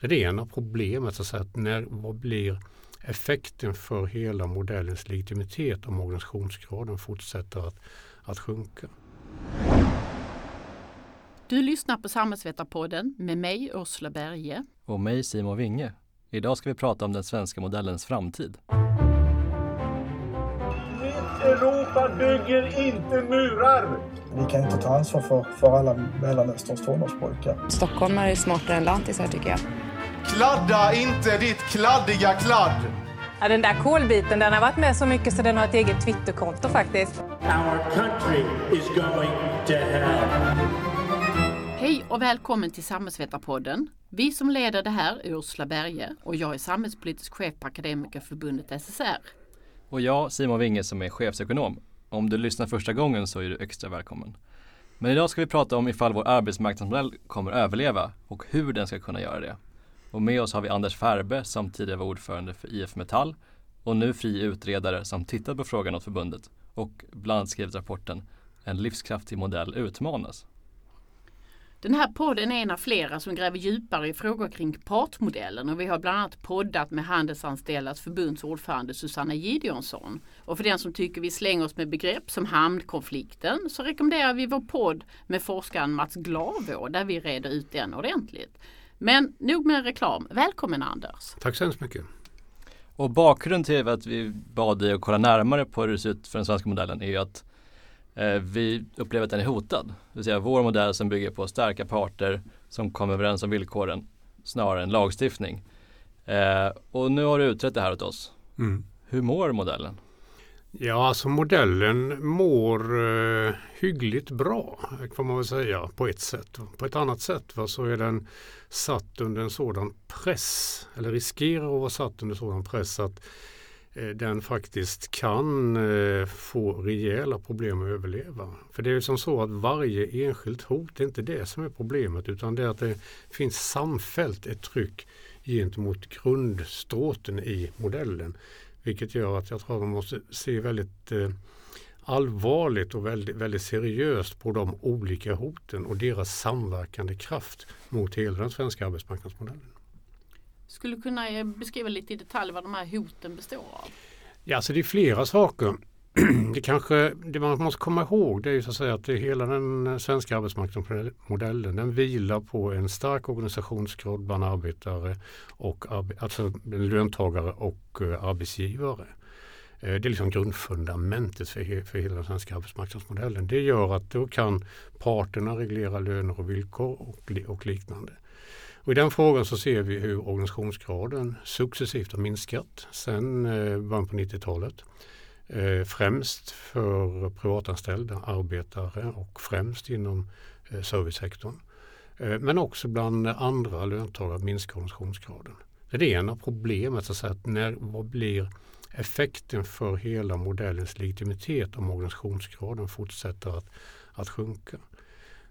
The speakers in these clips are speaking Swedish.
Det är det ena problemet, så att säga, att när, vad blir effekten för hela modellens legitimitet om organisationsgraden fortsätter att, att sjunka. Du lyssnar på Samhällsvetarpodden med mig Ursula Berge. Och mig Simon Winge. Idag ska vi prata om den svenska modellens framtid. Mitt Europa bygger inte murar! Vi kan inte ta ansvar för, för alla Mellanösterns tonårspojkar. Stockholmare är smartare än lantisar tycker jag. Kladda inte ditt kladdiga kladd! Ja, den där kolbiten den har varit med så mycket så den har ett eget Twitterkonto faktiskt. Our country is going to hell. Hej och välkommen till Samhällsvetarpodden. Vi som leder det här är Ursula Berge och jag är samhällspolitisk chef på Akademikerförbundet SSR. Och jag Simon Winge som är chefsekonom. Om du lyssnar första gången så är du extra välkommen. Men idag ska vi prata om ifall vår arbetsmarknadsmodell kommer överleva och hur den ska kunna göra det. Och med oss har vi Anders Färbe som tidigare var ordförande för IF Metall och nu fri utredare som tittat på frågan åt förbundet och bland annat skrivit rapporten En livskraftig modell utmanas. Den här podden är en av flera som gräver djupare i frågor kring partmodellen och vi har bland annat poddat med Handelsanställdas förbunds ordförande Susanna Gideonsson. Och för den som tycker vi slänger oss med begrepp som hamnkonflikten så rekommenderar vi vår podd med forskaren Mats Glavå där vi reder ut den ordentligt. Men nog med reklam. Välkommen Anders! Tack så hemskt mycket! Och bakgrunden till att vi bad dig att kolla närmare på hur det ser ut för den svenska modellen är ju att eh, vi upplever att den är hotad. Det vill säga vår modell som bygger på starka parter som kommer överens om villkoren snarare än lagstiftning. Eh, och nu har du utrett det här åt oss. Mm. Hur mår modellen? Ja, alltså modellen mår eh, hyggligt bra, får man väl säga, på ett sätt. På ett annat sätt va, så är den satt under en sådan press, eller riskerar att vara satt under sådan press att eh, den faktiskt kan eh, få rejäla problem att överleva. För det är ju som så att varje enskilt hot är inte det som är problemet utan det är att det finns samfällt ett tryck gentemot grundstråten i modellen. Vilket gör att jag tror att man måste se väldigt eh, allvarligt och väldigt, väldigt seriöst på de olika hoten och deras samverkande kraft mot hela den svenska arbetsmarknadsmodellen. Skulle du kunna eh, beskriva lite i detalj vad de här hoten består av? Ja, alltså det är flera saker. Det, kanske, det man måste komma ihåg det är ju så att säga att det hela den svenska arbetsmarknadsmodellen den vilar på en stark organisationsgrad bland arbetare och alltså löntagare och eh, arbetsgivare. Eh, det är liksom grundfundamentet för, för hela den svenska arbetsmarknadsmodellen. Det gör att då kan parterna reglera löner och villkor och, och liknande. Och I den frågan så ser vi hur organisationsgraden successivt har minskat sedan eh, början på 90-talet. Eh, främst för privatanställda arbetare och främst inom eh, servicesektorn. Eh, men också bland andra löntagare minskar organisationsgraden. Det är det ena problemet, så att, säga, att när, vad blir effekten för hela modellens legitimitet om organisationsgraden fortsätter att, att sjunka.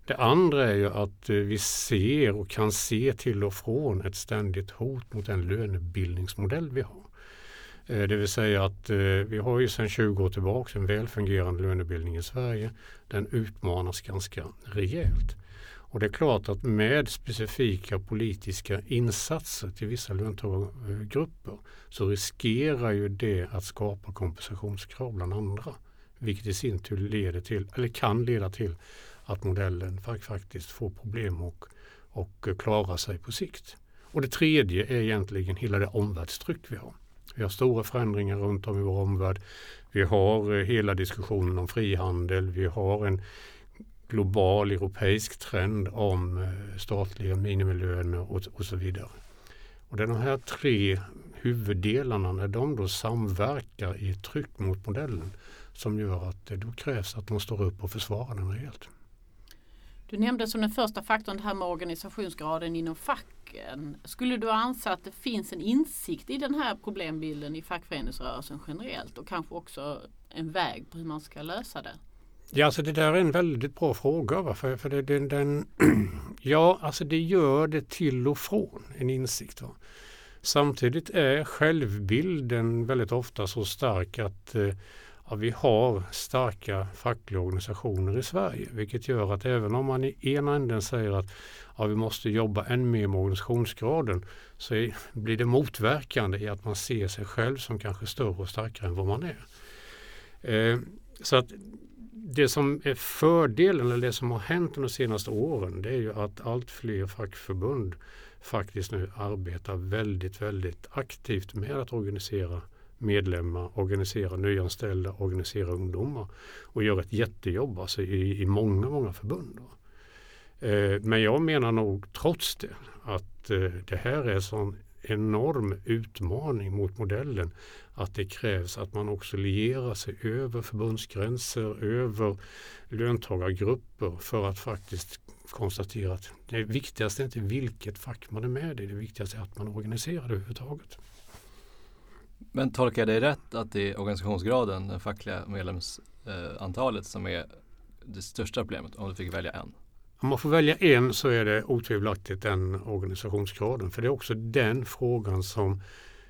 Det andra är ju att vi ser och kan se till och från ett ständigt hot mot den lönebildningsmodell vi har. Eh, det vill säga att eh, vi har ju sedan 20 år tillbaka en väl fungerande lönebildning i Sverige. Den utmanas ganska rejält. Och det är klart att med specifika politiska insatser till vissa löntagargrupper så riskerar ju det att skapa kompensationskrav bland andra. Vilket i sin tur leder till, eller kan leda till att modellen faktiskt får problem och, och klara sig på sikt. Och det tredje är egentligen hela det omvärldstryck vi har. Vi har stora förändringar runt om i vår omvärld. Vi har eh, hela diskussionen om frihandel. Vi har en global europeisk trend om eh, statliga minimilöner och, och så vidare. Och de här tre huvuddelarna, när de då samverkar i tryck mot modellen som gör att det då krävs att man står upp och försvarar den rejält. Du nämnde som den första faktorn det här med organisationsgraden inom facken. Skulle du anse att det finns en insikt i den här problembilden i fackföreningsrörelsen generellt och kanske också en väg på hur man ska lösa det? Ja, alltså det där är en väldigt bra fråga. Va? För, för det, den, den, ja, alltså det gör det till och från en insikt. Va? Samtidigt är självbilden väldigt ofta så stark att eh, ja, vi har starka fackliga organisationer i Sverige. Vilket gör att även om man i ena änden säger att ja, vi måste jobba än mer med organisationsgraden så är, blir det motverkande i att man ser sig själv som kanske större och starkare än vad man är. Eh, så att det som är fördelen eller det som har hänt de senaste åren det är ju att allt fler fackförbund faktiskt nu arbetar väldigt, väldigt aktivt med att organisera medlemmar, organisera nyanställda, organisera ungdomar och gör ett jättejobb alltså i, i många, många förbund. Eh, men jag menar nog trots det att eh, det här är en sån enorm utmaning mot modellen att det krävs att man också lierar sig över förbundsgränser, över löntagargrupper för att faktiskt konstatera att det viktigaste är inte vilket fack man är med i, det viktigaste är att man organiserar det överhuvudtaget. Men tolkar jag dig rätt att det är organisationsgraden, det fackliga medlemsantalet som är det största problemet om du fick välja en? Om man får välja en så är det otvivelaktigt den organisationsgraden. För det är också den frågan som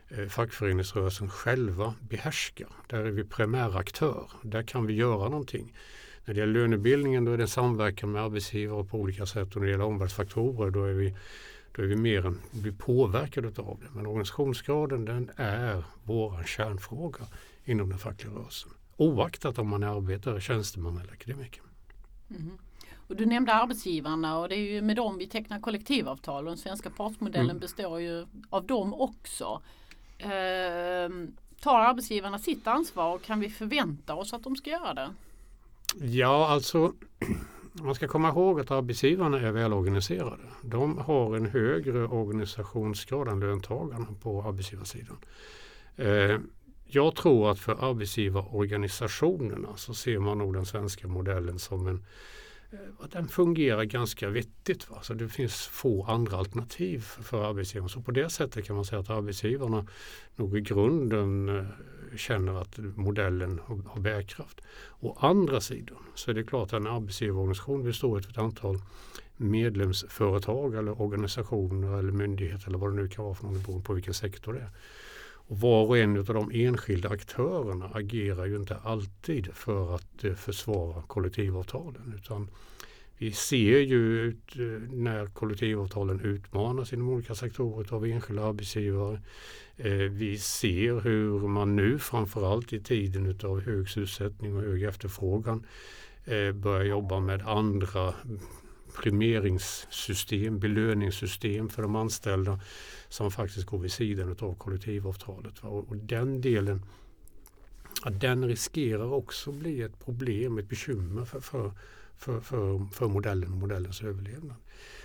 eh, fackföreningsrörelsen själva behärskar. Där är vi primäraktör. Där kan vi göra någonting. När det gäller lönebildningen då är det samverkan med arbetsgivare på olika sätt och när det gäller omvärldsfaktorer då är vi, då är vi mer än blir påverkade av det. Men organisationsgraden den är vår kärnfråga inom den fackliga rörelsen. Oaktat om man är arbetare, tjänsteman eller akademiker. Mm. Och du nämnde arbetsgivarna och det är ju med dem vi tecknar kollektivavtal och den svenska partsmodellen mm. består ju av dem också. Eh, tar arbetsgivarna sitt ansvar och kan vi förvänta oss att de ska göra det? Ja, alltså man ska komma ihåg att arbetsgivarna är välorganiserade. De har en högre organisationsgrad än löntagarna på arbetsgivarsidan. Eh, jag tror att för arbetsgivarorganisationerna så ser man nog den svenska modellen som en eh, den fungerar ganska vettigt. Va? Så det finns få andra alternativ för arbetsgivarna. Så på det sättet kan man säga att arbetsgivarna nog i grunden eh, känner att modellen har bärkraft. Å andra sidan så är det klart att en arbetsgivarorganisation består av ett antal medlemsföretag eller organisationer eller myndigheter eller vad det nu kan vara för något beroende på vilken sektor det är. Och var och en av de enskilda aktörerna agerar ju inte alltid för att eh, försvara kollektivavtalen. Utan vi ser ju ut, eh, när kollektivavtalen utmanas inom olika sektorer av enskilda arbetsgivare. Eh, vi ser hur man nu framförallt i tiden av hög sysselsättning och hög efterfrågan eh, börjar jobba med andra premieringssystem, belöningssystem för de anställda som faktiskt går vid sidan av kollektivavtalet. Och, den delen den riskerar också bli ett problem, ett bekymmer för, för, för, för, för modellen och modellens överlevnad.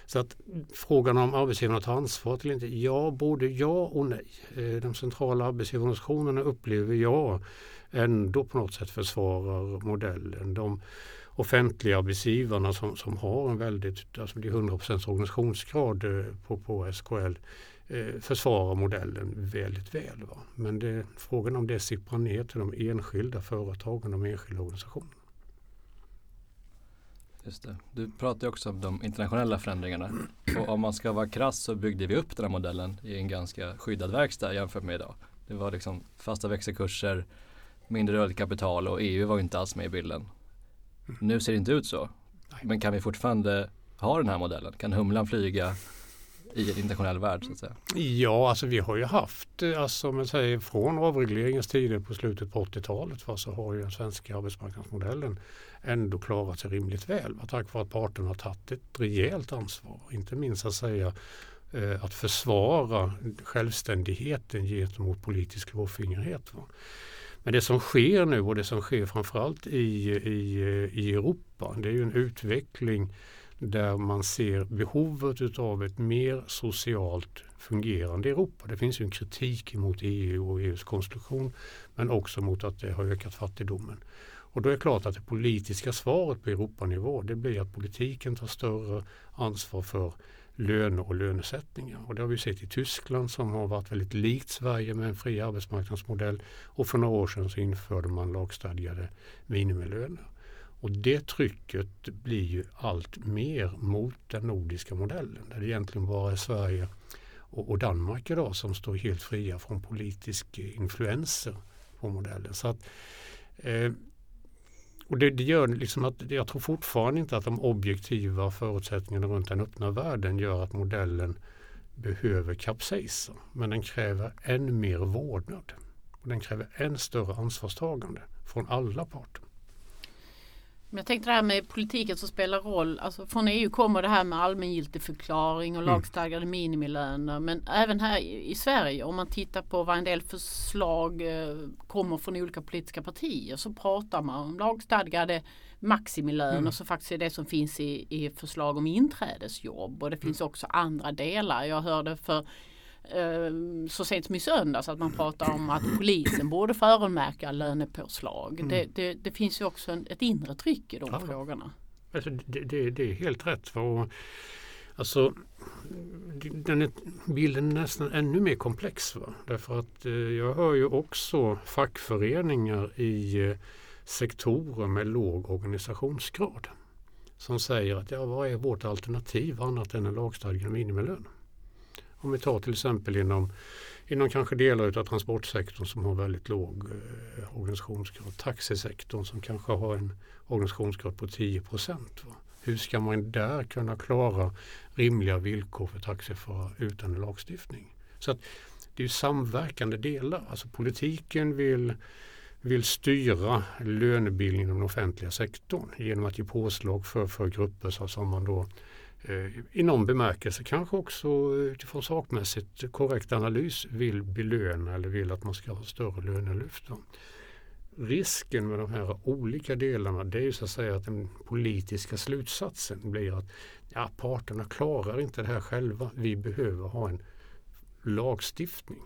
Så att frågan om arbetsgivarna tar ansvar eller inte, ja både ja och nej. Eh, de centrala arbetsgivarorganisationerna upplever jag ändå på något sätt försvarar modellen. De offentliga arbetsgivarna som, som har en väldigt, alltså det är 100 organisationsgrad eh, på, på SKL eh, försvarar modellen väldigt väl. Va? Men det, frågan om det sipprar ner till de enskilda företagen, de enskilda organisationerna. Just det. Du pratar också om de internationella förändringarna. Och om man ska vara krass så byggde vi upp den här modellen i en ganska skyddad verkstad jämfört med idag. Det var liksom fasta växelkurser, mindre rörligt kapital och EU var inte alls med i bilden. Mm. Nu ser det inte ut så. Men kan vi fortfarande ha den här modellen? Kan humlan flyga? I en internationell värld så att säga? Ja, alltså vi har ju haft, eh, alltså man säger från avregleringens tider på slutet på 80-talet så har ju den svenska arbetsmarknadsmodellen ändå klarat sig rimligt väl. Va? Tack vare att parterna har tagit ett rejält ansvar. Inte minst att säga eh, att försvara självständigheten gentemot politisk klåfingrighet. Men det som sker nu och det som sker framförallt i, i, i Europa det är ju en utveckling där man ser behovet utav ett mer socialt fungerande Europa. Det finns ju en kritik mot EU och EUs konstruktion men också mot att det har ökat fattigdomen. Och då är det klart att det politiska svaret på Europanivå det blir att politiken tar större ansvar för löner och lönesättningar. Och det har vi sett i Tyskland som har varit väldigt likt Sverige med en fri arbetsmarknadsmodell. Och för några år sedan så införde man lagstadgade minimilöner. Och det trycket blir ju allt mer mot den nordiska modellen. Där det egentligen bara är Sverige och, och Danmark idag som står helt fria från politisk influenser på modellen. Så att, Eh, och det, det, gör liksom att jag tror fortfarande inte att de objektiva förutsättningarna runt den öppna världen gör att modellen behöver kapsejsa. Men den kräver än mer vårdnad. Och den kräver än större ansvarstagande från alla parter. Jag tänkte det här med politiken som spelar roll. Alltså från EU kommer det här med allmängiltig förklaring och mm. lagstadgade minimilöner. Men även här i Sverige om man tittar på vad en del förslag eh, kommer från olika politiska partier så pratar man om lagstadgade maximilöner mm. som faktiskt är det som finns i, i förslag om inträdesjobb. Och det finns mm. också andra delar. Jag hörde för så sent som i söndags att man pratar om att polisen borde förmärka lönepåslag. Mm. Det, det, det, finns ju också en, ett inre tryck i de ja. frågorna. Alltså det, det, det, är helt rätt. För, alltså, den är, bilden är nästan ännu mer komplex. Va? Därför att eh, jag hör ju också fackföreningar i eh, sektorer med låg organisationsgrad som säger att ja, vad är vårt alternativ annat än en lagstadgad minimilön? Om vi tar till exempel inom, inom kanske delar av transportsektorn som har väldigt låg eh, organisationsgrad. Taxisektorn som kanske har en organisationsgrad på 10 procent. Hur ska man där kunna klara rimliga villkor för taxiförare utan lagstiftning? Så att det är samverkande delar. Alltså politiken vill, vill styra lönebildningen inom den offentliga sektorn genom att ge påslag för, för grupper så som man då Eh, Eh, i någon bemärkelse kanske också utifrån sakmässigt korrekt analys vill belöna eller vill att man ska ha större lönelyft. Risken med de här olika delarna det är ju så att säga att den politiska slutsatsen blir att ja, parterna klarar inte det här själva. Vi behöver ha en lagstiftning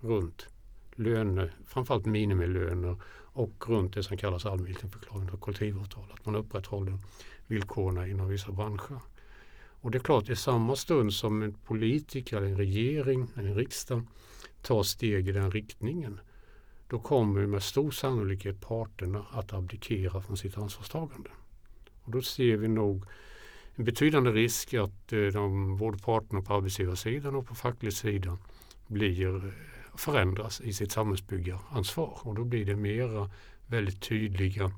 runt löner, framförallt minimilöner och runt det som kallas allmänförklaring och kollektivavtal. Att man upprätthåller villkoren inom vissa branscher. Och det är klart, i samma stund som en politiker, en regering, en riksdag tar steg i den riktningen då kommer med stor sannolikhet parterna att abdikera från sitt ansvarstagande. Och då ser vi nog en betydande risk att eh, de, både parterna på arbetsgivarsidan och på facklig sida blir, eh, förändras i sitt samhällsbyggaransvar. Och då blir det mera väldigt tydliga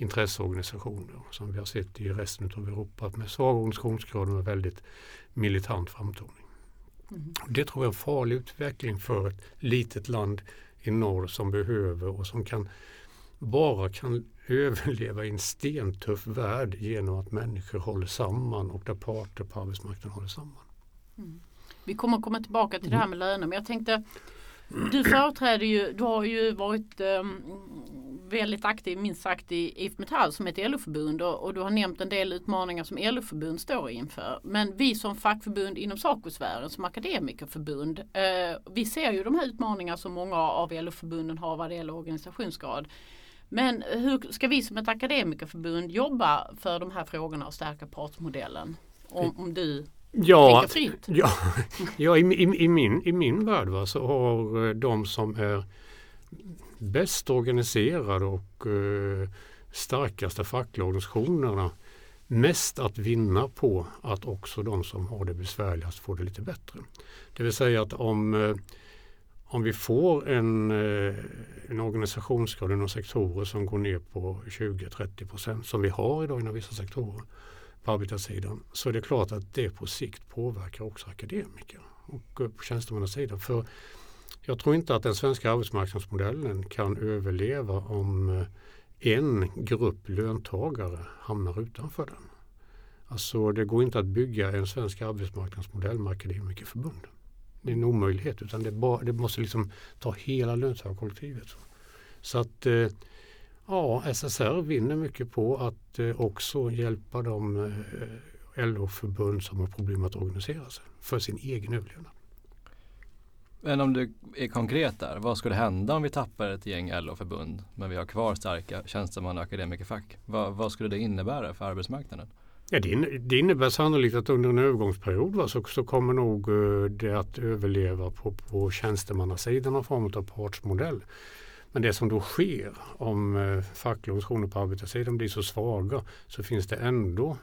intresseorganisationer som vi har sett i resten av Europa med svag organisationsgrad och väldigt militant framtoning. Mm. Det tror jag är en farlig utveckling för ett litet land i norr som behöver och som kan bara kan överleva i en stentuff värld genom att människor håller samman och där parter på arbetsmarknaden håller samman. Mm. Vi kommer komma tillbaka till det här med löner men jag tänkte du företräder ju, du har ju varit um, väldigt aktiv minst sagt i IF Metall som ett LO-förbund och, och, du har nämnt en del utmaningar som LO-förbund står inför. Men vi som fackförbund inom SACO-sfären som akademikerförbund eh, vi ser ju de här utmaningarna som många av LO-förbunden har vad det gäller organisationsgrad. Men hur ska vi som ett akademikerförbund jobba för de här frågorna och stärka partsmodellen? Om, om du Ja, ja, ja i, i, i, min, i min värld va, så har eh, de som är bäst organiserade och eh, starkaste fackliga organisationerna mest att vinna på att också de som har det besvärligast får det lite bättre. Det vill säga att om, eh, om vi får en, eh, en organisationsgrad inom sektorer som går ner på 20-30 procent som vi har idag inom vissa sektorer på arbetarsidan så är det klart att det på sikt påverkar också akademiker och eh, på tjänstemannasidan. För jag tror inte att den svenska arbetsmarknadsmodellen kan överleva om eh, en grupp löntagare hamnar utanför den. Alltså det går inte att bygga en svensk arbetsmarknadsmodell med akademikerförbund. Det är en omöjlighet utan det, bara, det måste liksom ta hela löntagarkollektivet. Så att eh, ja, SSR vinner mycket på att eh, också hjälpa de LO-förbund som har problem att organisera sig för sin egen överlevnad. Men om du är konkret där, vad skulle hända om vi tappar ett gäng LO-förbund men vi har kvar starka tjänstemanna och akademikerfack? Vad, vad skulle det innebära för arbetsmarknaden? Ja, det, innebär sannolikt att under en övergångsperiod va, så, så kommer nog eh, det att överleva på, på tjänstemannasidan av form av partsmodell. Men det som då sker om eh, fackliga organisationer på arbetarsidan blir så svaga så finns det ändå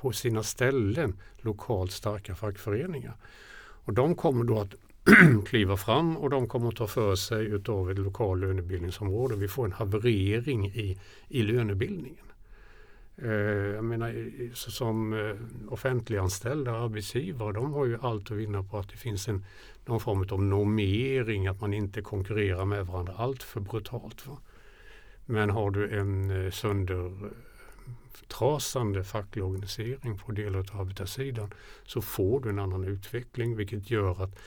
på sina ställen lokalt starka fackföreningar. Och de kommer då att kliva fram och de kommer att ta för sig utav ett lokalt lönebildningsområde. Vi får en haverering i, i lönebildningen. Eh, jag menar, som eh, offentliganställda arbetsgivare, de har ju allt att vinna på att det finns en, någon form av normering, att man inte konkurrerar med varandra allt för brutalt. Va? Men har du en eh, söndertrasande facklig organisering på delar av arbetarsidan så får du en annan utveckling vilket gör att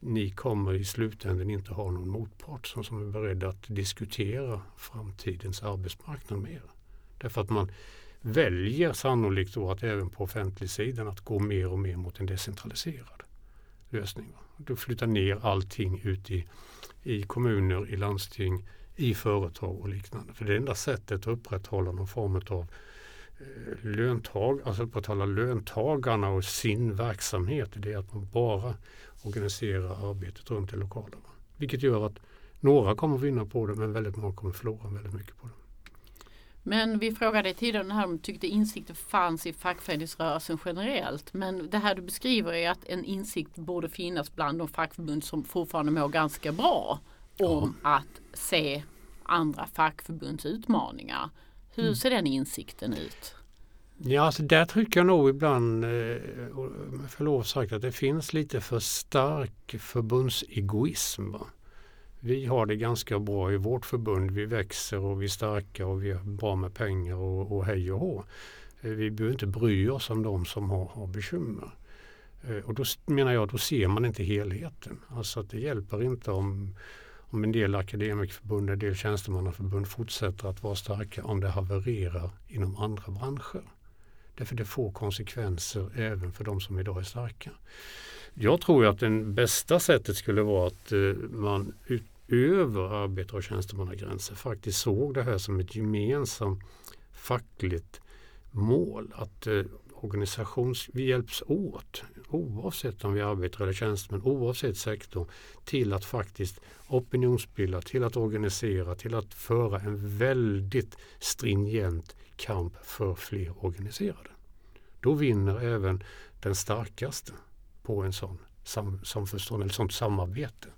ni kommer i slutändan inte ha någon motpart som, som är beredd att diskutera framtidens arbetsmarknad med er. Därför att man väljer sannolikt då att även på offentlig sidan att gå mer och mer mot en decentraliserad lösning. Du flyttar ner allting ut i, i kommuner, i landsting, i företag och liknande. För det enda sättet att upprätthålla någon form av eh, löntag, alltså upprätthålla löntagarna och sin verksamhet, det är att man bara organiserar arbetet runt det lokala. Vilket gör att några kommer vinna på det men väldigt många kommer förlora väldigt mycket på det. Men vi frågade tidigare här om du tyckte insikter fanns i fackföreningsrörelsen generellt. Men det här du beskriver är att en insikt borde finnas bland de fackförbund som fortfarande mår ganska bra om ja. att se andra fackförbunds utmaningar. Hur mm. ser den insikten ut? Ja, alltså där tycker jag nog ibland, eh, med förlov sagt, att det finns lite för stark förbundsegoism. Vi har det ganska bra i vårt förbund. Vi växer och vi är starka och vi har bra med pengar och, och hej och hå. Eh, vi behöver inte bry oss om de som har, har bekymmer. Eh, och då menar jag, då ser man inte helheten. Alltså att det hjälper inte om, om en del akademikerförbund, en del tjänstemannaförbund fortsätter att vara starka om det havererar inom andra branscher. Därför det får konsekvenser även för de som idag är starka. Jag tror att det bästa sättet skulle vara att eh, man utöver arbetar och tjänstemannagränser faktiskt såg det här som ett gemensamt fackligt mål. Att eh, organisations, vi hjälps åt oavsett om vi arbetar eller tjänstemän, oavsett sektor till att faktiskt opinionsbilda, till att organisera, till att föra en väldigt stringent kamp för fler organiserade. Då vinner även den starkaste på en sån sam, samförstånd eller sånt samarbete.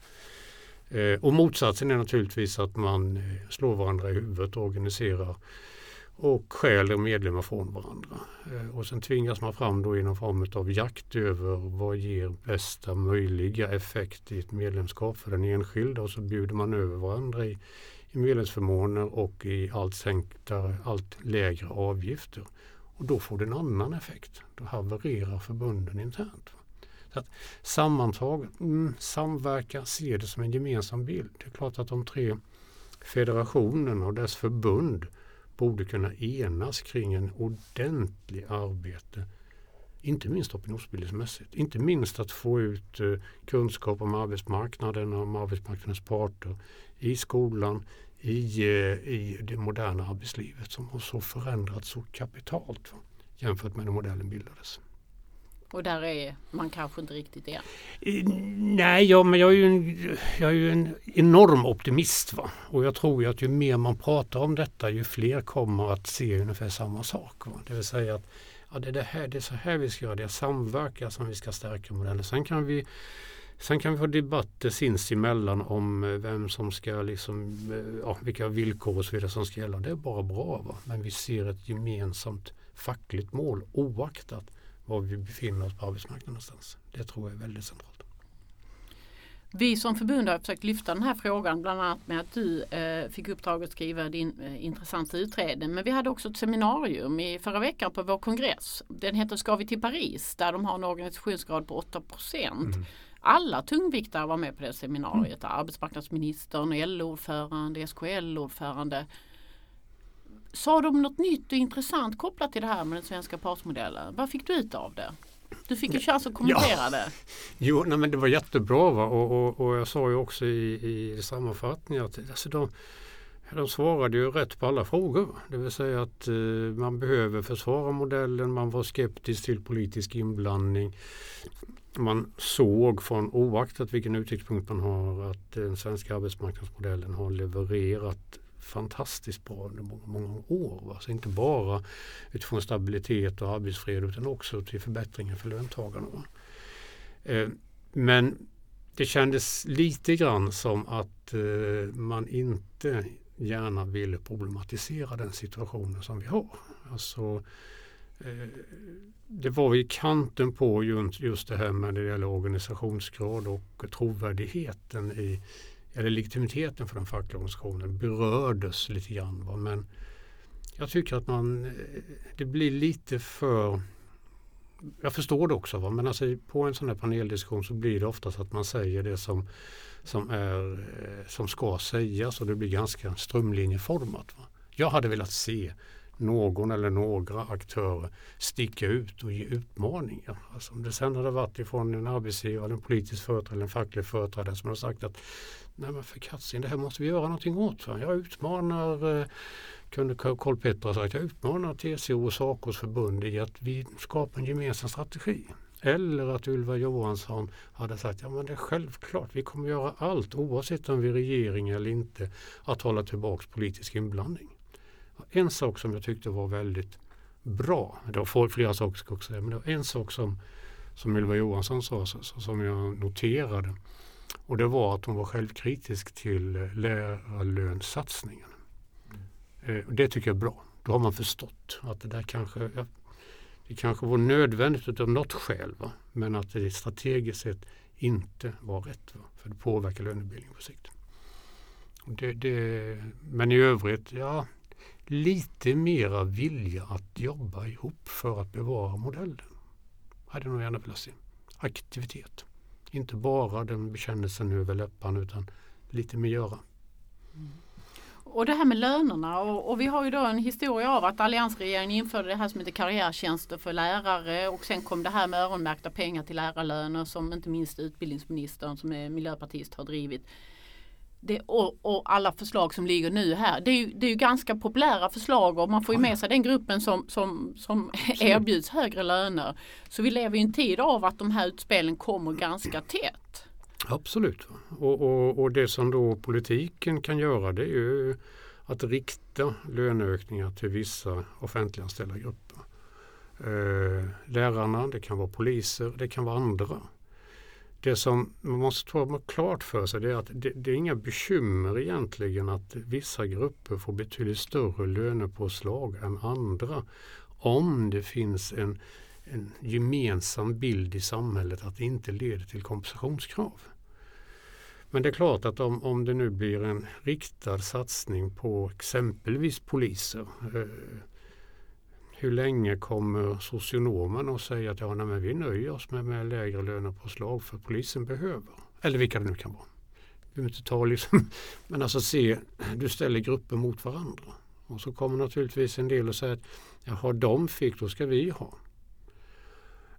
Eh, och motsatsen är naturligtvis att man eh, slår varandra i huvudet och organiserar och stjäler medlemmar från varandra. Eh, och sen tvingas man fram då i någon form av jakt över vad ger bästa möjliga effekt i ett medlemskap för den enskilda och så bjuder man över varandra i, i medlemsförmåner och i allt sänkta, allt lägre avgifter. Och då får det en annan effekt. Då havererar förbunden internt. Så att sammantaget, mm, samverka, se det som en gemensam bild. Det är klart att de tre federationerna och dess förbund borde kunna enas kring en ordentlig arbete. Inte minst opinionsbildningsmässigt. Inte minst att få ut eh, kunskap om arbetsmarknaden och om arbetsmarknadens parter i skolan, i, eh, i det moderna arbetslivet som har så förändrats så kapitalt jämfört med när modellen bildades. Och där är man kanske inte riktigt än? Nej, ja, men jag är, ju en, jag är ju en enorm optimist. Va? Och jag tror ju att ju mer man pratar om detta ju fler kommer att se ungefär samma sak. Va? Det vill säga att ja, det, är det, här, det är så här vi ska göra, det är samverkan som vi ska stärka modellen. Sen kan vi Sen kan vi få debatter sinsemellan om eh, vem som ska liksom, eh, ja, vilka villkor och så vidare som ska gälla. Det är bara bra. Va? Men vi ser ett gemensamt fackligt mål oaktat var vi befinner oss på arbetsmarknaden någonstans. Det tror jag är väldigt centralt. Vi som förbund har försökt lyfta den här frågan bland annat med att du eh, fick uppdraget att skriva din eh, intressanta utredning. Men vi hade också ett seminarium i förra veckan på vår kongress. Den heter Ska vi till Paris? Där de har en organisationsgrad på 8 mm. Alla tungviktare var med på det seminariet. Mm. Arbetsmarknadsministern, LO-ordförande, SKL-ordförande Sa de något nytt och intressant kopplat till det här med den svenska partsmodellen? Vad fick du ut av det? Du fick ju chans att kommentera ja. det. Jo, nej, men det var jättebra va? Och, och, och jag sa ju också i, i sammanfattningen att alltså de, de svarade ju rätt på alla frågor. Det vill säga att eh, man behöver försvara modellen, man var skeptisk till politisk inblandning. Man såg från oaktat vilken utsiktspunkt man har att den svenska arbetsmarknadsmodellen har levererat fantastiskt bra under många, många år. Alltså inte bara utifrån stabilitet och arbetsfred utan också till förbättringar för löntagarna. Eh, men det kändes lite grann som att eh, man inte gärna ville problematisera den situationen som vi har. Alltså, Eh, det var i kanten på just, det här med det gäller organisationsgrad och trovärdigheten i eller legitimiteten för den fackliga organisationen berördes lite grann. Va? Men jag tycker att man, eh, det blir lite för jag förstår det också, va? men alltså på en sån här paneldiskussion så blir det oftast att man säger det som, som, är, eh, som ska sägas och det blir ganska strömlinjeformat. Va? Jag hade velat se någon eller några aktörer sticka ut och ge utmaningar. Alltså om det sen hade varit ifrån en arbetsgivare, en politisk företrädare eller en facklig företrädare som har sagt att nej men för katten, det här måste vi göra någonting åt. För. Jag utmanar eh, kunde Karl Petter ha sagt, jag utmanar TCO och Sacos förbund i att vi skapar en gemensam strategi. Eller att Ylva Johansson hade sagt, ja men det är självklart, vi kommer göra allt oavsett om vi är regering eller inte, att hålla tillbaka politisk inblandning. En sak som jag tyckte var väldigt bra, det var flera saker ska också säga, men det var en sak som, som Ylva Johansson sa som jag noterade. Och det var att hon var självkritisk till lärarlönssatsningen. Eh, det tycker jag är bra. Då har man förstått att det där kanske, det kanske var nödvändigt av något skäl. Va? Men att det strategiskt sett inte var rätt. Va? För det påverkar lönebildningen på sikt. Det, det, men i övrigt, ja, lite mera vilja att jobba ihop för att bevara modellen. Hade nog gärna velat se. Aktivitet. Inte bara den bekännelsen över läpparna utan lite mer göra. Mm. Och det här med lönerna och, och, vi har ju då en historia av att alliansregeringen införde det här som heter karriärtjänster för lärare och sen kom det här med öronmärkta pengar till lärarlöner som inte minst utbildningsministern som är miljöpartist har drivit. Det, och, och, alla förslag som ligger nu här. Det är, ju, det är ju ganska populära förslag och man får ju med sig den gruppen som, som, som erbjuds högre löner. Så vi lever i en tid av att de här utspelen kommer ganska tätt. Absolut. Och, och, och, det som då politiken kan göra det är ju att rikta löneökningar till vissa offentliganställda grupper. Eh, lärarna, det kan vara poliser, det kan vara andra. Det som man måste ta klart för sig är att det, det är inga bekymmer egentligen att vissa grupper får betydligt större lönepåslag än andra om det finns en en gemensam bild i samhället att det inte leder till kompensationskrav. Men det är klart att om, om det nu blir en riktad satsning på exempelvis poliser. Eh, hur länge kommer socionomen att säga att ja, nej, men vi nöjer oss med, med lägre lönepåslag för polisen behöver. Eller vilka det nu kan vara. Vi inte ta liksom, men alltså se, du ställer grupper mot varandra. Och så kommer naturligtvis en del att säga att jaha, de fick, då ska vi ha.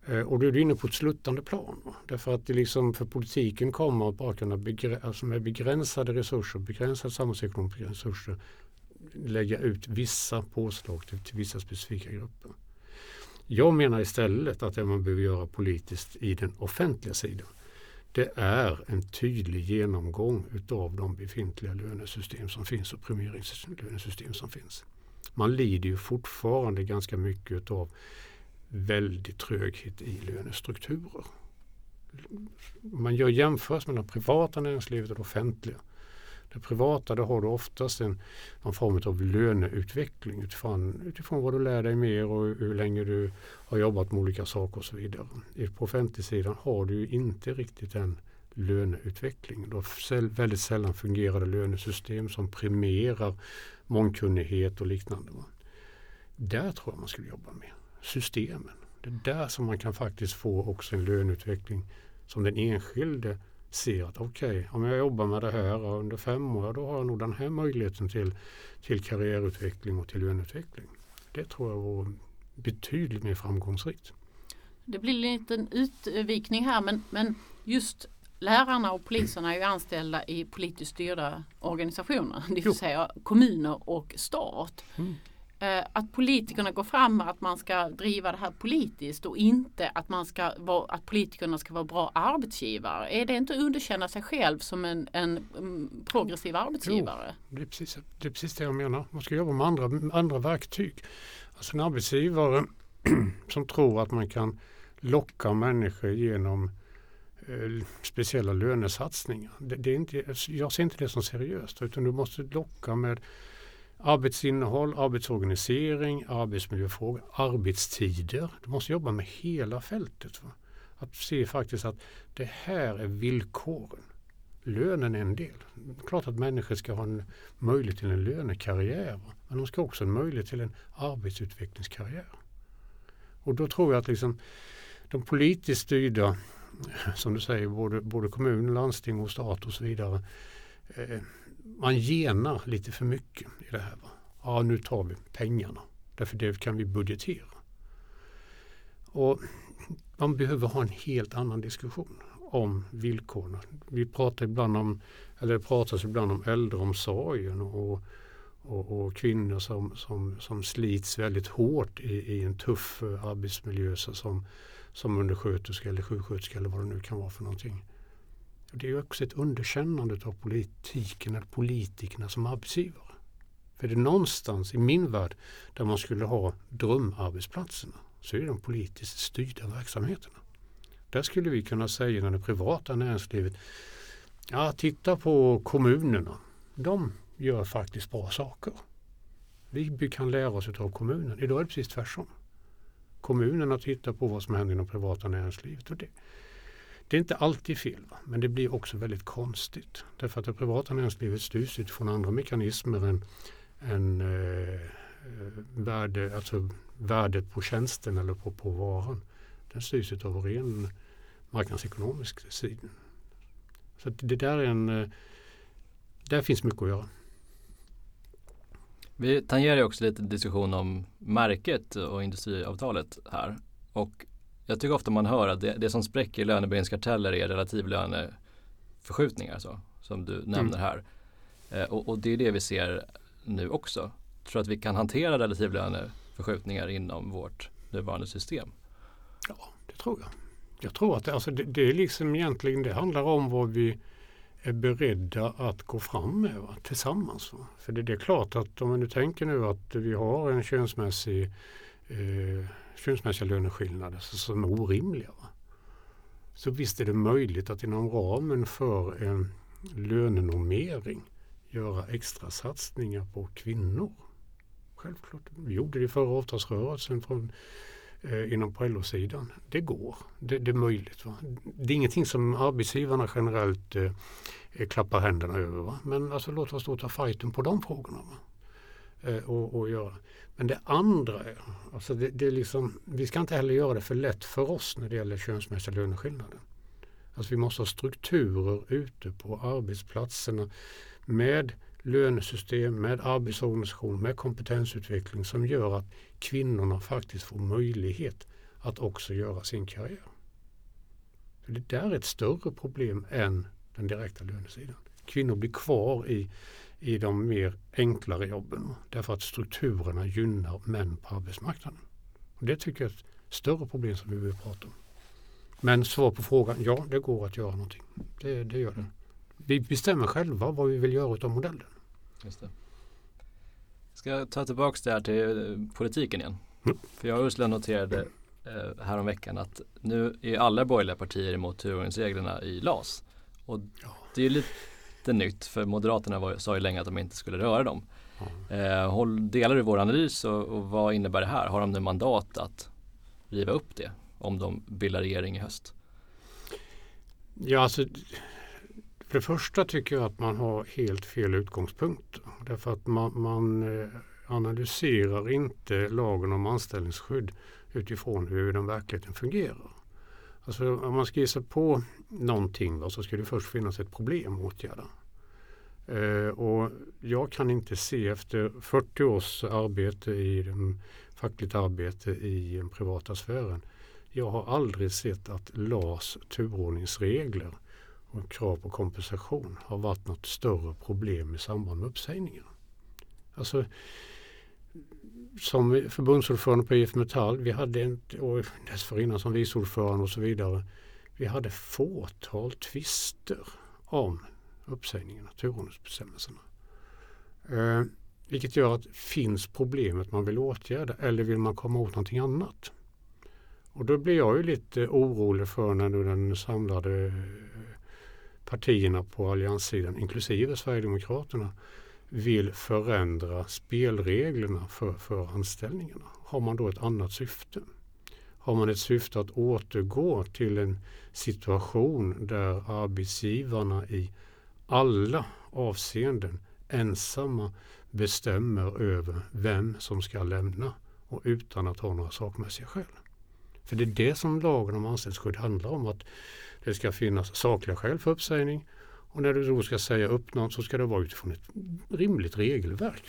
Eh, och då är du inne på ett sluttande plan. Därför att det liksom för politiken kommer att bara kunna begrä, alltså med begränsade resurser, begränsade samhällsekonomiska resurser lägga ut vissa påslag till, till vissa specifika grupper. Jag menar istället att det man behöver göra politiskt i den offentliga sidan det är en tydlig genomgång utav de befintliga lönesystem som finns och premieringslönesystem som finns. Man lider ju fortfarande ganska mycket utav väldig tröghet i lönestrukturer. Man gör jämförelser mellan privata näringslivet och det offentliga. Det privata då har du oftast en, någon form av löneutveckling utifrån, utifrån vad du lär dig mer och hur länge du har jobbat med olika saker och så vidare. På offentligsidan har du inte riktigt den löneutveckling. Du har väldigt sällan fungerande lönesystem som premierar mångkunnighet och liknande. Där tror jag man skulle jobba med systemen. Det är där som man kan faktiskt få också en löneutveckling som den enskilde ser att okej, okay, om jag jobbar med det här under fem år, då har jag nog den här möjligheten till, till karriärutveckling och till löneutveckling. Det tror jag vore betydligt mer framgångsrikt. Det blir en liten utvikning här men, men just lärarna och poliserna är ju anställda i politiskt styrda organisationer, det vill säga kommuner och stat. Mm. Eh, att politikerna går fram med att man ska driva det här politiskt och inte att, man ska vara, att politikerna ska vara bra arbetsgivare. Är det inte att underkänna sig själv som en, en progressiv arbetsgivare? Jo, det, är precis, det är precis det jag menar. Man ska jobba med andra, andra verktyg. Alltså en arbetsgivare som tror att man kan locka människor genom eh, speciella lönesatsningar. Det, det är inte, jag ser inte det som seriöst utan du måste locka med arbetsinnehåll, arbetsorganisering, arbetsmiljöfrågor, arbetstider. Du måste jobba med hela fältet. Va? Att se faktiskt att det här är villkoren. Lönen är en del. Klart att människor ska ha en möjlighet till en lönekarriär. Men de ska också ha en möjlighet till en arbetsutvecklingskarriär. Och då tror jag att liksom de politiskt styrda, som du säger, både, både kommun, landsting och stat och så vidare. Eh, man genar lite för mycket i det här. Va? Ja, nu tar vi pengarna. Därför det kan vi budgetera. Och man behöver ha en helt annan diskussion om villkoren. Vi pratar ibland om, eller det pratas ibland om äldreomsorgen och, och, och kvinnor som, som, som slits väldigt hårt i, i en tuff arbetsmiljö som, som undersköterska eller sjuksköterska eller vad det nu kan vara för någonting. Det är också ett underkännande av politiken eller politikerna som arbetsgivare. För det är någonstans i min värld där man skulle ha drömarbetsplatserna så är det de politiskt styrda verksamheterna. Där skulle vi kunna säga när det privata näringslivet, ja titta på kommunerna. De gör faktiskt bra saker. Vi kan lära oss av kommunen. Idag är det precis tvärtom. Kommunerna tittar på vad som händer inom privata näringslivet. Och det, det är inte alltid fel, va? men det blir också väldigt konstigt. Därför att det privata näringslivet styrs utifrån andra mekanismer än, än eh, eh värde, alltså värdet på tjänsten eller på, på varan. Den styrs av ren marknadsekonomisk sida. Så det där är en, eh, där finns mycket att göra. Vi tangerar också lite diskussion om märket och industriavtalet här. Och jag tycker ofta man hör att det, det som spräcker lönebildningskarteller är relativlöneförskjutningar så, som du nämner mm. här. Eh, och, och, det är det vi ser nu också. Tror att vi kan hantera relativlöneförskjutningar inom vårt nuvarande system? Ja, det tror jag. Jag tror att det, alltså det, det är liksom egentligen det handlar om vad vi är beredda att gå fram med va, tillsammans. Va. För det, det, är klart att om vi nu tänker nu att vi har en könsmässig eh, könsmässiga löneskillnader som är orimliga. Va? Så visst är det möjligt att inom ramen för en lönenormering göra extra satsningar på kvinnor. Självklart. Vi gjorde det i förra avtalsrörelsen från, eh, inom på LO-sidan. Det går. Det, det, är möjligt. Va? Det är ingenting som arbetsgivarna generellt eh, klappar händerna över. Va? Men alltså, låt oss då ta fighten på de frågorna. Va? Eh, och, och göra. Men det andra är, alltså det, det, är liksom, vi ska inte heller göra det för lätt för oss när det gäller könsmässiga löneskillnader. Alltså vi måste ha strukturer ute på arbetsplatserna med lönesystem, med arbetsorganisation, med kompetensutveckling som gör att kvinnorna faktiskt får möjlighet att också göra sin karriär. För det där är ett större problem än den direkta lönesidan. Kvinnor blir kvar i i de mer enklare jobben. Därför att strukturerna gynnar män på arbetsmarknaden. Och det tycker jag är ett större problem som vi behöver prata om. Men svar på frågan, ja det går att göra någonting. Det, det gör det. Vi bestämmer själva vad vi vill göra av modellen. Just det. Ska jag ta tillbaka det här till eh, politiken igen? Mm. För jag och Ursula noterade eh, häromveckan att nu är alla borgerliga partier emot turordningsreglerna i LAS. Och det är lite lite nytt för Moderaterna var, sa ju länge att de inte skulle röra dem. Mm. Delar du vår analys och, och, vad innebär det här? Har de nu mandat att riva upp det om de bildar regering i höst? Ja, alltså för det första tycker jag att man har helt fel utgångspunkt. Därför att man, man eh, analyserar inte lagen om anställningsskydd utifrån hur den verkligheten fungerar. Alltså om man ska ge sig på någonting då, så ska det först finnas ett problem att åtgärda. Eh, och jag kan inte se efter 40 års arbete i den, fackligt arbete i den privata sfären. Jag har aldrig sett att LAS turordningsregler och krav på kompensation har varit något större problem i samband med uppsägningar. Alltså, som förbundsordförande på IF Metall, vi hade en, och dessförinnan som vice ordförande och så vidare. Vi hade fåtal tvister om uppsägningarna, turordningsbestämmelserna. Eh, vilket gör att finns problemet man vill åtgärda eller vill man komma åt någonting annat? Och då blir jag ju lite orolig för när nu den samlade eh, partierna på allianssidan, inklusive Sverigedemokraterna, vill förändra spelreglerna för, för anställningarna. Har man då ett annat syfte? Har man ett syfte att återgå till en situation där arbetsgivarna i alla avseenden ensamma bestämmer över vem som ska lämna och utan att ha några sakmässiga skäl. För det är det som lagen om anställningsskydd handlar om. Att det ska finnas sakliga skäl för uppsägning och när du då ska säga upp någon så ska det vara utifrån ett rimligt regelverk.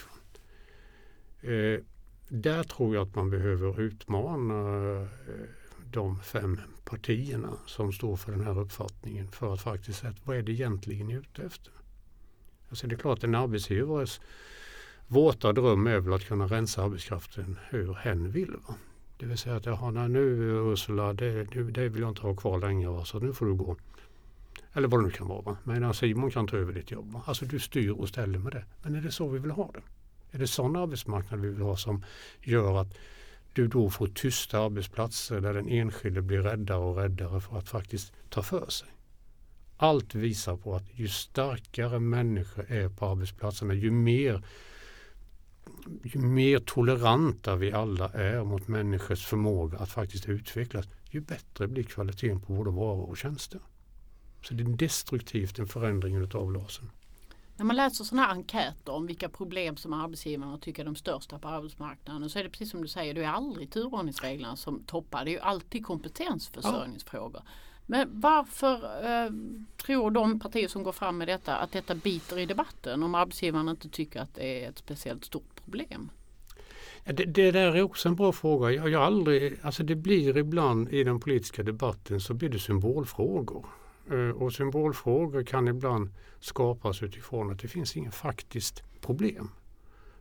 Eh, där tror jag att man behöver utmana eh, de fem partierna som står för den här uppfattningen för att faktiskt säga vad är det egentligen är ute efter? Alltså det är klart en arbetsgivares våta dröm är väl att kunna rensa arbetskraften hur hen vill. Va? Det vill säga att jaha, nu Ursula, det, det vill jag inte ha kvar längre va? så nu får du gå. Eller vad det nu kan vara. Va? Men alltså, Simon kan ta över ditt jobb. Va? Alltså du styr och ställer med det. Men är det så vi vill ha det? Är det sån arbetsmarknad vi vill ha som gör att du då får tysta arbetsplatser där den enskilde blir räddare och räddare för att faktiskt ta för sig? Allt visar på att ju starkare människor är på arbetsplatserna, ju mer ju mer toleranta vi alla är mot människors förmåga att faktiskt utvecklas, ju bättre blir kvaliteten på både varor och tjänster. Så det är destruktivt en förändring av LASen. När man läser sådana här enkäter om vilka problem som arbetsgivarna tycker är de största på arbetsmarknaden så är det precis som du säger, det är aldrig turordningsreglerna som toppar. Det är ju alltid kompetensförsörjningsfrågor. Ja. Men varför eh, tror de partier som går fram med detta att detta biter i debatten om arbetsgivarna inte tycker att det är ett speciellt stort problem? Det, det där är också en bra fråga. Jag, jag aldrig, alltså det blir ibland i den politiska debatten så blir det symbolfrågor. Eh, och symbolfrågor kan ibland skapas utifrån att det finns inget faktiskt problem.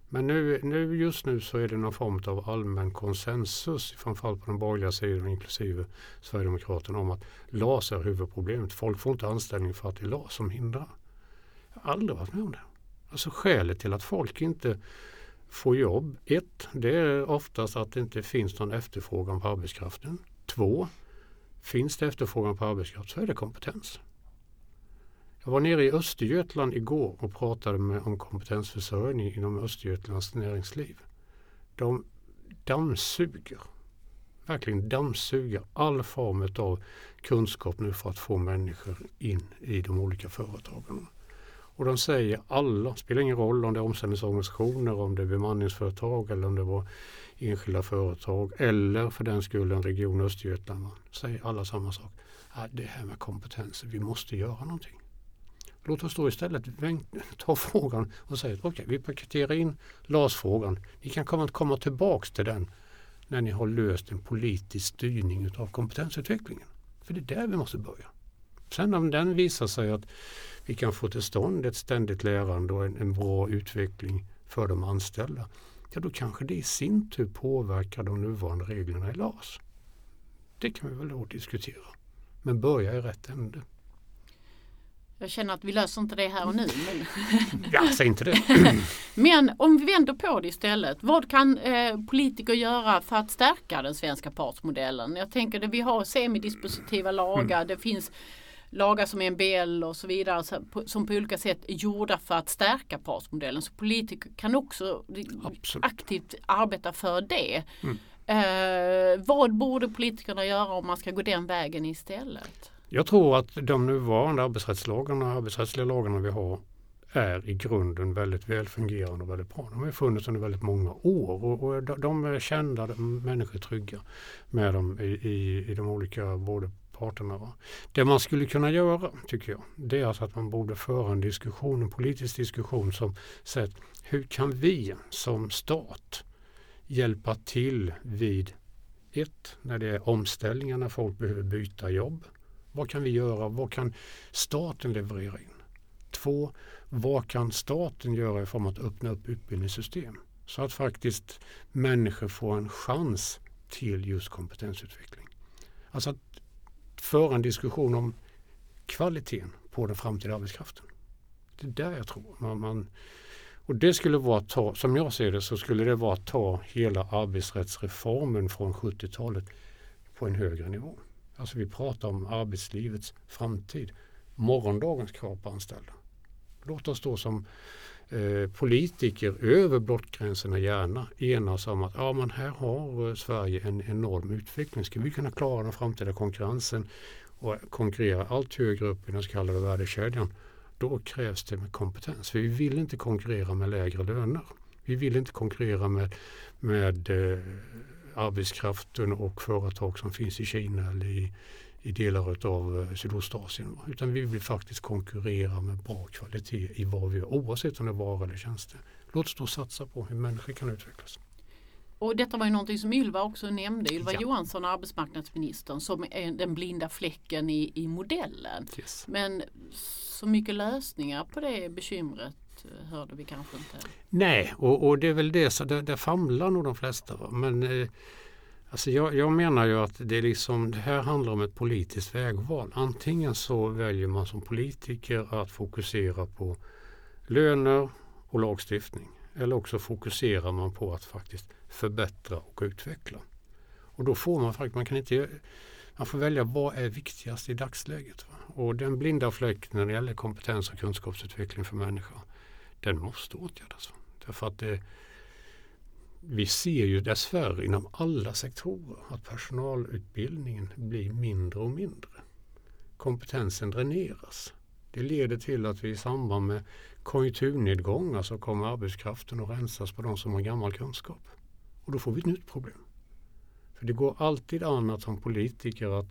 Men nu, nu, just nu så är det någon form av allmän konsensus, framförallt på den borgerliga sidan inklusive Sverigedemokraterna, om att LAS är huvudproblemet. Folk får inte anställning för att det är LAS som hindrar. Jag har aldrig varit med om det. Alltså skälet till att folk inte får jobb, ett, det är oftast att det inte finns någon efterfrågan på arbetskraften. Två, finns det efterfrågan på arbetskraft så är det kompetens. Jag var nere i Östergötland igår och pratade med, om kompetensförsörjning inom Östergötlands näringsliv. De dammsuger, verkligen dammsuger all form av kunskap nu för att få människor in i de olika företagen. Och de säger alla, spelar ingen roll om det är omställningsorganisationer, om det är bemanningsföretag eller om det var enskilda företag eller för den skull en region Östergötland. Säger alla samma sak. Det här med kompetenser, vi måste göra någonting. Låt oss då istället ta frågan och säga att okay, vi paketerar in LAS-frågan. Ni kan komma, komma tillbaks till den när ni har löst en politisk styrning av kompetensutvecklingen. För det är där vi måste börja. Sen om den visar sig att vi kan få till stånd ett ständigt lärande och en, en bra utveckling för de anställda. Ja, då kanske det i sin tur påverkar de nuvarande reglerna i LAS. Det kan vi väl då diskutera. Men börja i rätt ände. Jag känner att vi löser inte det här och nu. Men, ja, säg inte det. men om vi vänder på det istället. Vad kan eh, politiker göra för att stärka den svenska partsmodellen? Jag tänker att vi har semidispositiva lagar. Mm. Det finns lagar som MBL och så vidare som på olika sätt är gjorda för att stärka partsmodellen. Så politiker kan också Absolut. aktivt arbeta för det. Mm. Eh, vad borde politikerna göra om man ska gå den vägen istället? Jag tror att de nuvarande arbetsrättslagarna och arbetsrättsliga lagarna vi har är i grunden väldigt välfungerande och väldigt bra. De har funnits under väldigt många år och, och de, är kända, människor är trygga med dem i, i, i de olika både parterna. Va? Det man skulle kunna göra, tycker jag, det är alltså att man borde föra en diskussion, en politisk diskussion som säger hur kan vi som stat hjälpa till vid ett, när det är omställningar, när folk behöver byta jobb. Vad kan vi göra? Vad kan staten leverera in? Två, vad kan staten göra i form av att öppna upp utbildningssystem? Så att faktiskt människor får en chans till just kompetensutveckling. Alltså att föra en diskussion om kvaliteten på den framtida arbetskraften. Det är där jag tror man, man och det skulle vara att ta, som jag ser det, så skulle det vara att ta hela arbetsrättsreformen från 70-talet på en högre nivå. Alltså vi pratar om arbetslivets framtid. Morgondagens krav på anställda. Låt oss då som eh, politiker över blockgränserna gärna enas om att ja, men här har eh, Sverige en enorm utveckling. Ska vi kunna klara den framtida konkurrensen och konkurrera allt högre upp i den så kallade värdekedjan då krävs det med kompetens. För vi vill inte konkurrera med lägre löner. Vi vill inte konkurrera med, med eh, arbetskraften och företag som finns i Kina eller i, i delar av eh, Sydostasien. Utan vi vill faktiskt konkurrera med bra kvalitet i vad vi gör oavsett om det är varor eller tjänster. Låt oss då satsa på hur människor kan utvecklas. Och detta var ju någonting som Ylva också nämnde, Ylva Ja. Johansson, arbetsmarknadsministern, som är den blinda fläcken i, i modellen. Yes. Men så mycket lösningar på det bekymret eh, hörde vi kanske inte. Nej, och, och det är väl det, så där, där famlar nog de flesta. Va? Men eh, alltså jag, jag menar ju att det, är liksom, det här handlar om ett politiskt vägval. Antingen så väljer man som politiker att fokusera på löner och lagstiftning. Eller också fokuserar man på att faktiskt förbättra och utveckla. Och då får man faktiskt, man kan inte man får välja vad är viktigast i dagsläget. Va? Och den blinda fläcken när det gäller kompetens och kunskapsutveckling för människor den måste åtgärdas. Därför att det, vi ser ju dessvärre inom alla sektorer att personalutbildningen blir mindre och mindre. Kompetensen dräneras. Det leder till att vi i samband med konjunkturnedgångar så kommer arbetskraften att rensas på de som har gammal kunskap. Och då får vi ett nytt problem. För det går alltid an att som politiker att,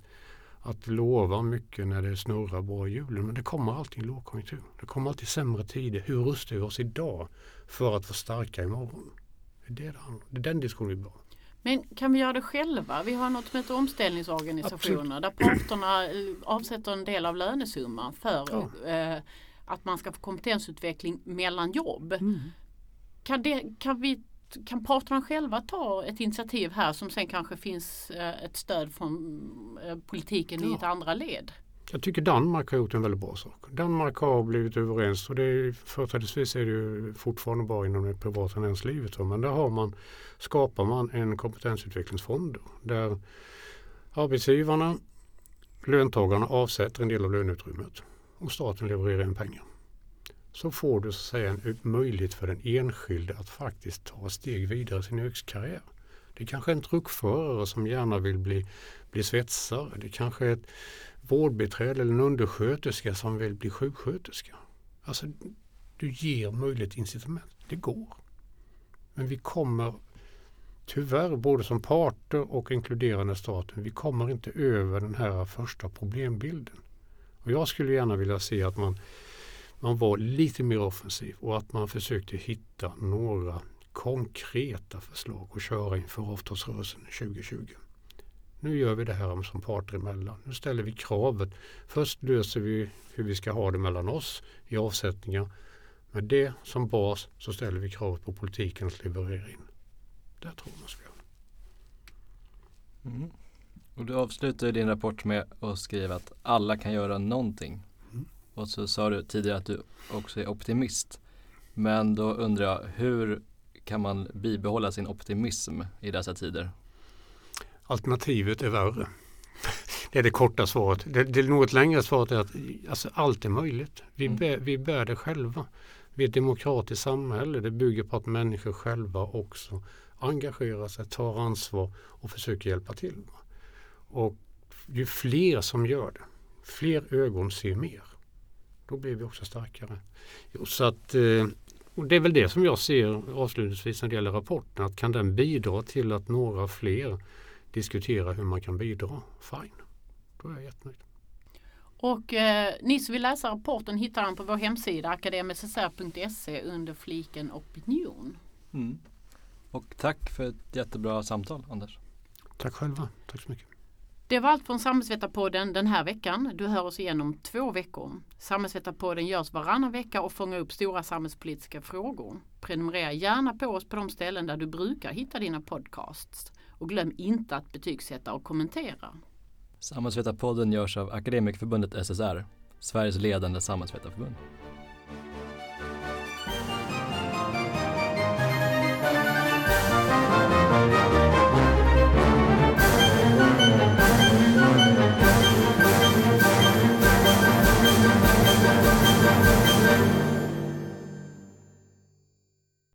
att lova mycket när det snurrar bra i hjulen. Men det kommer alltid lågkonjunktur. Det kommer alltid sämre tider. Hur rustar vi oss idag för att vara starka imorgon? Det är, det är den diskussionen bör ha. Men kan vi göra det själva? Vi har något som heter omställningsorganisationer där parterna eh, avsätter en del av lönesumman för eh, att man ska få kompetensutveckling mellan jobb. Kan, det, kan, vi, kan parterna själva ta ett initiativ här som sen kanske finns eh, ett stöd från politiken i Ja. ett andra led? Jag tycker Danmark har gjort en väldigt bra sak. Danmark har blivit överens och det är, företrädesvis är det ju fortfarande bara inom det privata näringslivet. Men där har man, skapar man en kompetensutvecklingsfond där arbetsgivarna, löntagarna avsätter en del av löneutrymmet och staten levererar in pengar. Så får du så att säga en möjlighet för den enskilde att faktiskt ta ett steg vidare i sin yrkeskarriär. Det kanske är en truckförare som gärna vill bli, bli svetsare. Det kanske är ett vårdbiträde eller en undersköterska som vill bli sjuksköterska. Alltså, du ger möjligt incitament. Det går. Men vi kommer tyvärr både som parter och inkluderande staten, vi kommer inte över den här första problembilden. Och jag skulle gärna vilja se att man, man var lite mer offensiv och att man försökte hitta några konkreta förslag att köra inför avtalsrörelsen 2020. Nu gör vi det här som parter emellan. Nu ställer vi kravet. Först löser vi hur vi ska ha det mellan oss i avsättningar. Med det som bas så ställer vi kravet på politiken att leverera in. Där tror jag man ska. Mm. Och du avslutar din rapport med att skriva att alla kan göra någonting. Mm. Och så sa du tidigare att du också är optimist. Men då undrar jag, hur kan man bibehålla sin optimism i dessa tider? Alternativet är värre. Det är det korta svaret. Det, det något längre svaret är att alltså, allt är möjligt. Vi, Mm. bär, vi bär det själva. Vi är ett demokratiskt samhälle. Det bygger på att människor själva också engagerar sig, tar ansvar och försöker hjälpa till. Och ju fler som gör det, fler ögon ser mer. Då blir vi också starkare. Så att, eh, och det är väl det som jag ser avslutningsvis när det gäller rapporten. Att kan den bidra till att några fler diskuterar hur man kan bidra, fine. Då är jag jättenöjd. Och eh, ni som vill läsa rapporten hittar den på vår hemsida akademissr.se under fliken opinion. Mm. Och tack för ett jättebra samtal Anders. Tack själva. Tack så mycket. Det var allt från Samhällsvetarpodden den här veckan. Du hör oss igen om två veckor. Samhällsvetarpodden görs varannan vecka och fångar upp stora samhällspolitiska frågor. Prenumerera gärna på oss på de ställen där du brukar hitta dina podcasts. Och glöm inte att betygsätta och kommentera. Samhällsvetarpodden görs av Akademikerförbundet SSR, Sveriges ledande samhällsvetarförbund.